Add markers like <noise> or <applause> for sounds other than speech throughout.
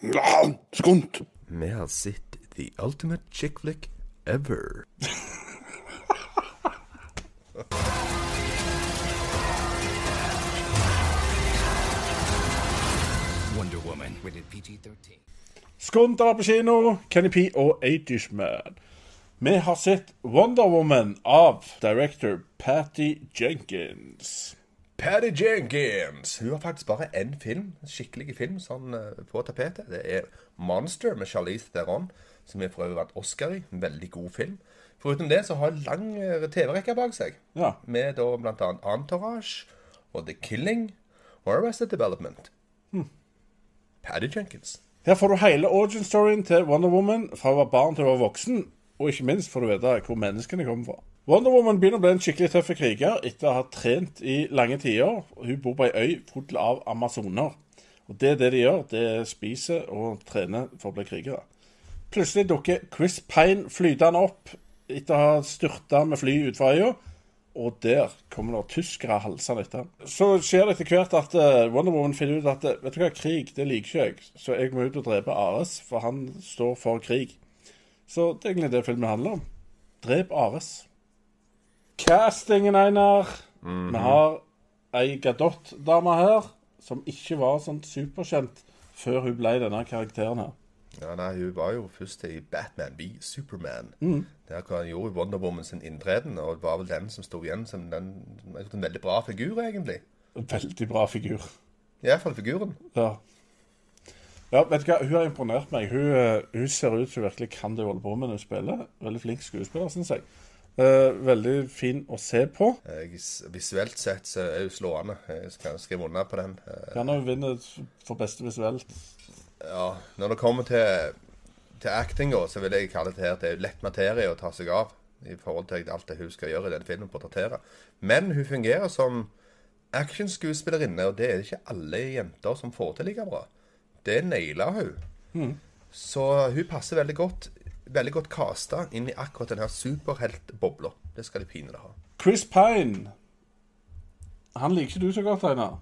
Ja, skunt. Vi har sett The Ultimate Chick Flick Ever. Wonder Woman. Rated PG-13. Skunt er på kino. Kenny P og 80's Man. Vi har sett Wonder Woman av director Patty Jenkins. Patty Jenkins. Hun har faktisk bare én film, skikkelig film, sånn eh, på tapetet. Det er Monster med Charlize Theron, som vi for øvrig vant Oscar i. En veldig god film. Foruten det så har hun lang eh, TV-rekke bak seg, Ja. med da annet Entourage og The Killing og Arrested Development. Patty Jenkins. Her får du hele origin-storyen til Wonder Woman fra hun var barn til hun var voksen. Og ikke minst får du vite hvor menneskene kommer fra. Wonder Woman begynner å bli en skikkelig tøff kriger etter å ha trent i lange tider. Hun bor på ei øy full av amazoner. Og det er det de gjør. Det er spiser og trener for å bli krigere. Plutselig dukker Chris Pine flytende opp etter å ha styrta med fly utfor øya. Og der kommer det tyskere halsende etter. Så skjer det etter hvert at eh, Wonder Woman finner ut at eh, vet du hva, krig det liker ikke jeg, så jeg må ut og drepe Ares, for han står for krig. Så det er egentlig det filmen handler om. Drep Ares. Castingen, Einar. Vi har ei Gadot-dame her som ikke var sånn superkjent før hun ble denne karakteren her. Ja, nei, Hun var jo først i Batman v Superman. Mm. Der hvor han gjorde Wonder Woman sin inntreden, og det var vel den som sto igjen som den, en veldig bra figur, egentlig. Veldig bra figur. Iallfall figuren. Ja. ja, vet du hva, hun har imponert meg. Hun, eh, hun ser ut som hun virkelig kan det hun holder på med når hun spiller. Veldig flink skuespiller, syns jeg. Eh, veldig fin å se på. Uh, Visuelt sett så er hun slående. Jeg skal skrive under på den. Uh, Kan hun vinne for beste visuelt. Ja, Når det kommer til, til actinga, så vil jeg kalle det her det er lett materie å ta seg av. I forhold til alt det hun skal gjøre i den filmen, portrettere. Men hun fungerer som actionskuespillerinne, og det er det ikke alle jenter som får til like bra. Det naila hun. Så hun passer veldig godt veldig godt casta inn i akkurat denne superheltbobla. Det skal de pinadø ha. Chris Pine. Han liker ikke du så godt, Einar.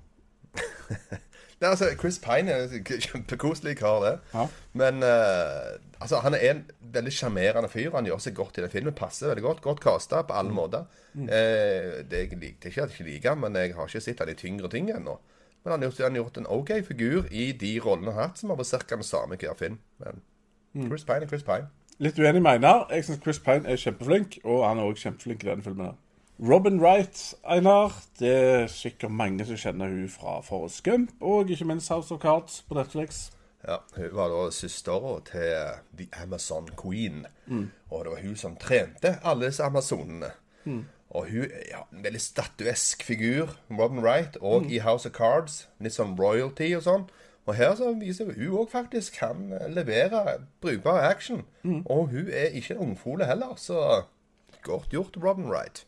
<laughs> Nei, altså, Chris Pine er en kjempekoselig kar, det. Ja. Men uh, altså, han er en veldig sjarmerende fyr. Han gjør seg godt i den filmen. Passer veldig godt. Godt kasta på alle måter. Eh, det jeg likte ikke at jeg ikke liker han, men jeg har ikke sett han i tyngre ting ennå. Men han har gjort, han gjort en OK figur i de rollene han har hatt, som har vært ca. den samme i hver film. Men Chris Pine er Chris Pine. Litt uenig med Einar. Jeg syns Chris Pine er kjempeflink, og han er òg kjempeflink i denne filmen. her. Robin Wright, Einar. Det er sikkert mange som kjenner hun fra Forrest Gump, og ikke minst House of Cards på Netflix. Ja, Hun var da søstera til The Amazon Queen. Og det var hun som trente alle disse amazonene. Og hun ja, en veldig statuesk figur, Robin Wright, og i House of Cards. Litt sånn royalty og sånn. Og her så viser hun òg faktisk kan levere brukbar action. Og hun er ikke en ungfole heller, så godt gjort, Robin Wright.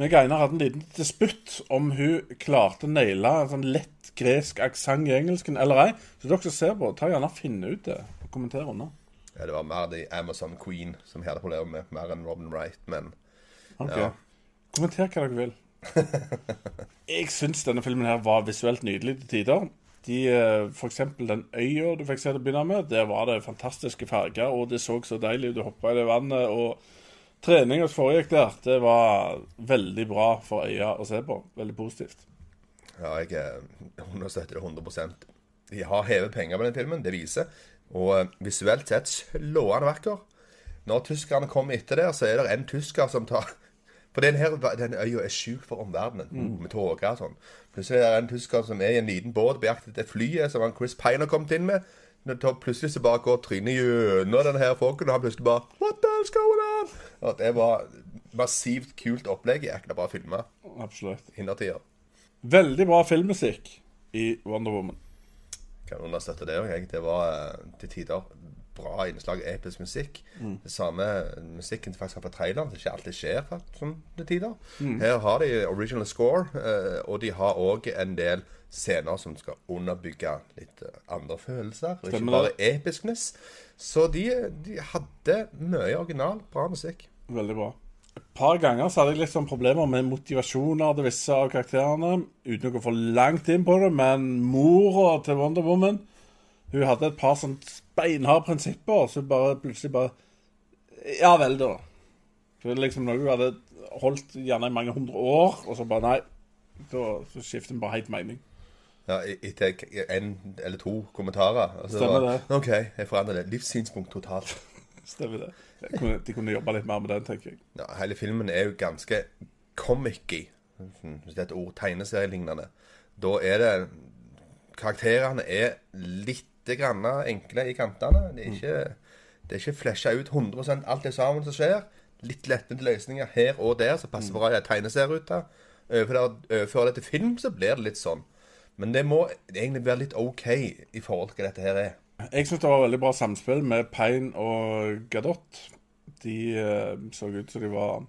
Meg og Einar hadde en liten disputt om hun klarte å naile en sånn lett gresk aksent i engelsken eller ei. Så dere som ser på, ta gjerne og finne ut det og kommenter under. Ja, det var mer The Amazon Queen som jeg hadde problemer med, mer enn Robin Wright. Men Ok. Ja. Kommenter hva dere vil. <laughs> jeg syns denne filmen her var visuelt nydelig til tider. De, eh, eksempel den øya du fikk se til å begynne med, der var det fantastiske farger, og det så så deilig ut. Du hoppa i det vannet, og treninga som foregikk der, det var veldig bra for øya å se på. Veldig positivt. Ja, jeg understøtter det 100% De har hevet penger på den filmen, det viser. Og eh, visuelt sett slående vakker. Når tyskerne kommer etter der, så er det en tysker som tar For den, her, den øya er sjuk for omverdenen, Mm. med tåke og sånn. Plutselig er det en tysker som er i en liten båt på jakt etter flyet som han Chris Pine har kommet inn med. Plutselig så bare går trynet gjennom denne her folken, og han plutselig bare What the hell's going on? Og det var massivt kult opplegg. Jækla bra filma. Absolutt. Innertier. Veldig bra filmmusikk i Wonder Woman. kan understøtte det òg, jeg. Det var eh, til tider bra innslag episk musikk. Det samme musikken som faktisk har på traileren, som ikke alltid skjer som til tider. Her har de original score, eh, og de har òg en del scener som skal underbygge litt eh, andre følelser, og ikke bare episkness. Så de, de hadde mye original, bra musikk. Veldig bra. Et par ganger så hadde jeg sånn problemer med motivasjoner til visse av karakterene, uten å gå for langt inn på det, men mora til Wonder Woman Hun hadde et par sånn beinharde prinsipper, så bare plutselig bare Ja vel, da. Så det er liksom noe du hadde holdt gjerne i mange hundre år, og så bare nei. Da så skifter hun bare helt mening. Ja, Etter en eller to kommentarer. Altså, Stemmer var- det. OK, jeg forandrer det. Livssynspunkt totalt. <laughs> Stemmer det. De kunne, de kunne jobba litt mer med den, tenker jeg. Ja, hele filmen er jo ganske comic-y, hvis det er et ord, tegneserielignende. Da er det Karakterene er litt grann enkle i kantene. Det er ikke, det er ikke flesja ut 100 alt det sammen som skjer. Litt lettvinte løsninger her og der som passer bra i en tegneserierute. Overfører det til film, så blir det litt sånn. Men det må egentlig være litt OK i forhold til hva dette her er. Jeg syns det var veldig bra samspill med Payne og Gadot. De eh, så ut som de var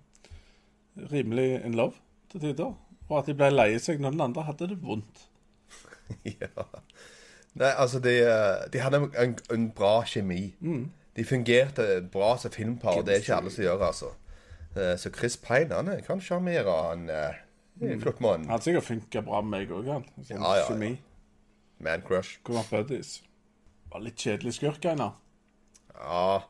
rimelig in love til tider. Og at de ble leie seg når den andre hadde det vondt. <laughs> ja. Nei, altså, de, eh, de hadde en, en bra kjemi. De fungerte bra som filmpar, og det er ikke alle som gjør, altså. Eh, Så Chris Pine, han eh, kan sjarmere han mm. en flott mann. Han sikkert funka bra med meg òg, han. Sånn Ja, ja, ja. Man crush. Hvor var buddies. Var litt kjedelig skurk, Einar. Ja.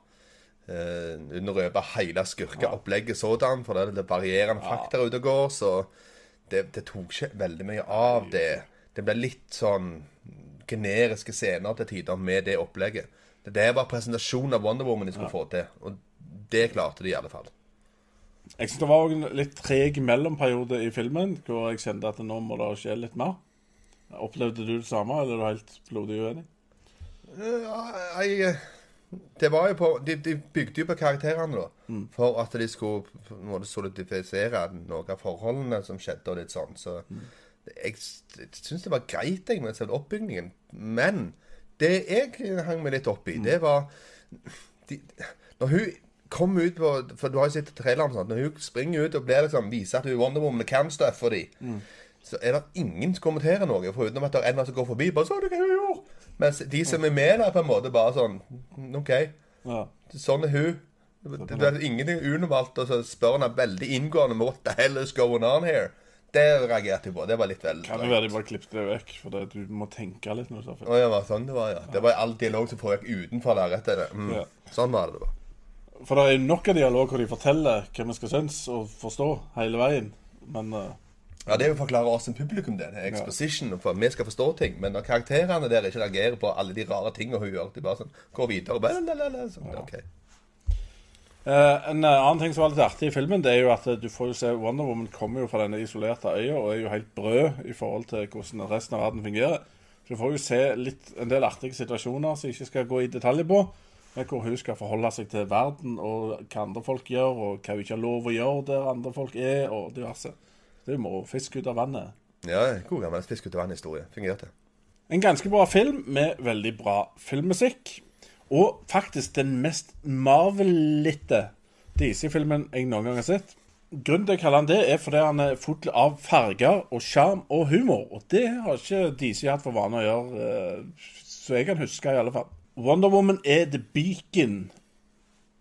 Eh, uten å røpe hele skurkeopplegget sådan, for det er varierende ja. fakta ute og går, så det, det tok ikke veldig mye av det. Det ble litt sånn generiske scener til tider med det opplegget. Det var presentasjonen av Wonder Woman de skulle få til, og det klarte de i alle fall. Jeg syns det var en litt treg mellomperiode i filmen, hvor jeg kjente at nå må det skje litt mer. Opplevde du det samme, eller er du helt blodig uenig? Ja, jeg Det var jo på De, de bygde jo på karakterene, da. For at de skulle måte solidifisere noen av forholdene som skjedde, og litt sånn. Så jeg, jeg syns det var greit, jeg, med selve oppbygningen. Men det jeg hang meg litt opp i, det var de, Når hun kom ut på For du har jo sett traileren, sånn, når hun springer ut og blir liksom, viser at hun er Wonder Woman og can stuff for dem, så er det ingen som kommenterer noe, foruten at det er en som går forbi. bare, så du hva hun gjorde? Mens de som er med der, på en måte bare sånn OK, Ja. sånn er hun. Det, det er ingenting unormalt. Og så spør han veldig inngående What the hell is going on here? Det reagerte jeg på. Det var litt vel Kan det være de bare klippet det vekk, for det, du må tenke litt når du tar film. Å ja, var sånn det var, ja. Det var all dialog som foregikk utenfor lerretet. Mm. Ja. Sånn var det det var. For det er nok av dialog hvor de forteller hva vi skal synes og forstå hele veien. Men uh... Ja, Det å forklare oss som publikum det. det er Exposition, for vi skal forstå ting. Men når karakterene der ikke reagerer på alle de rare tingene hun gjør, de bare sånn går videre og bare, sånn, ok. Eh, En eh, annen ting som var litt artig i filmen, det er jo at eh, du får jo se Wonder Woman kommer jo fra denne isolerte øya og er jo helt brød i forhold til hvordan resten av verden fungerer. Så du får jo se litt, en del artige situasjoner som jeg ikke skal gå i detalj på. Men hvor hun skal forholde seg til verden og hva andre folk gjør, og hva hun ikke har lov å gjøre der andre folk er, og diverse. Det er jo moro. Fisk ut av vannet. Ja, god gammel fisk ut av vannet-historie. Fungerte. En ganske bra film med veldig bra filmmusikk. Og faktisk den mest marvelite DC-filmen jeg noen gang har sett. Grunnen til å jeg kaller han det, er fordi han er full av farger og sjarm og humor. Og det har ikke DC hatt for vane å gjøre, eh, så jeg kan huske i alle fall. Wonder Woman er the beacon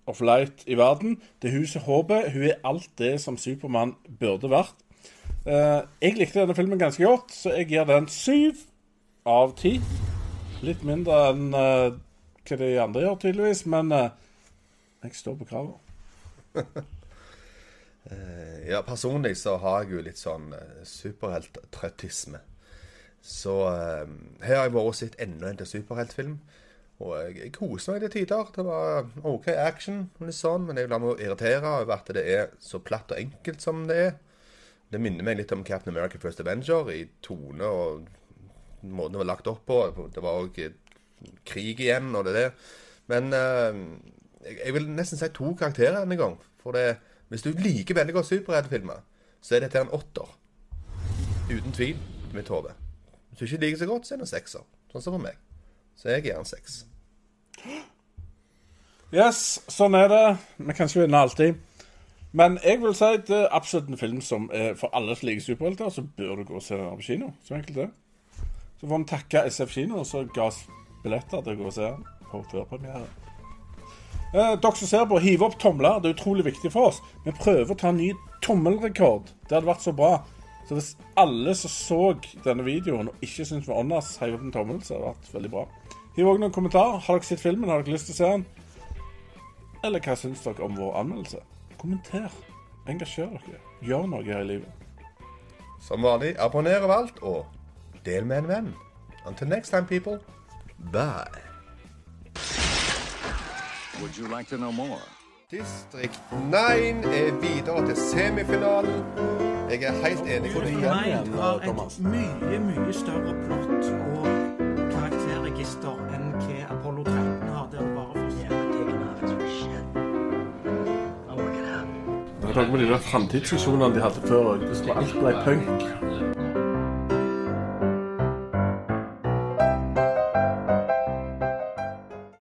of light i verden. Det hun som håper. Hun er alt det som Supermann burde vært. Eh, jeg likte denne filmen ganske godt, så jeg gir den syv av ti. Litt mindre enn eh, hva de andre gjør, tydeligvis, men eh, jeg står på kravet. <laughs> Eh, Ja, personlig så har jeg jo litt sånn uh, superhelttrøttisme. Så eh, her har jeg vært og sett enda en til superheltfilm. Og jeg, jeg koser meg til tider. Det var OK action, sånn, men jeg lar meg irritere over at det er så platt og enkelt som det er. Det minner meg litt om Captain America First Avenger i tone og måten det var lagt opp på. Det var òg krig igjen, og det der. Men eh, jeg, jeg vil nesten si to karakterer denne gang. For det, hvis du liker veldig godt superheltfilmer, så er dette en åtter. Uten tvil, i mitt hode. Hvis du ikke liker så godt, så er det en sekser. Sånn som for meg. Så jeg gir en seks. Yes, sånn er det. Vi kan ikke vinne alltid. Men jeg vil si det er absolutt en film som er for alle som liker superhelter, så bør du gå og se den på kino. Så enkelt det. Så får vi takke SF Kino, som ga oss billetter til å gå og se den på førpremiere. Eh, dere som ser på, hiv opp tomler. Det er utrolig viktig for oss. Vi prøver å ta en ny tommelrekord. Det hadde vært så bra. Så hvis alle som så denne videoen og ikke syntes var åndas, heiv opp en tommel, så hadde det vært veldig bra. Hiv òg noen kommentarer. Har dere sett filmen? Har dere lyst til å se den? Eller hva syns dere om vår anmeldelse? Kommenter. Engasjer dere. Gjør noe her i livet. Som vanlig, abonner overalt, og del med en venn. Until next time, people. Bye. Would you like to know more? Distrikt 9 er videre til semifinalen. Jeg er helt enig med deg. har Thomas? et mye, mye større plott og karakterregister enn hva Apollo 13 har. Der bare for Det er noe med de der framtidsvisjonene de hadde før. Alt ble punk.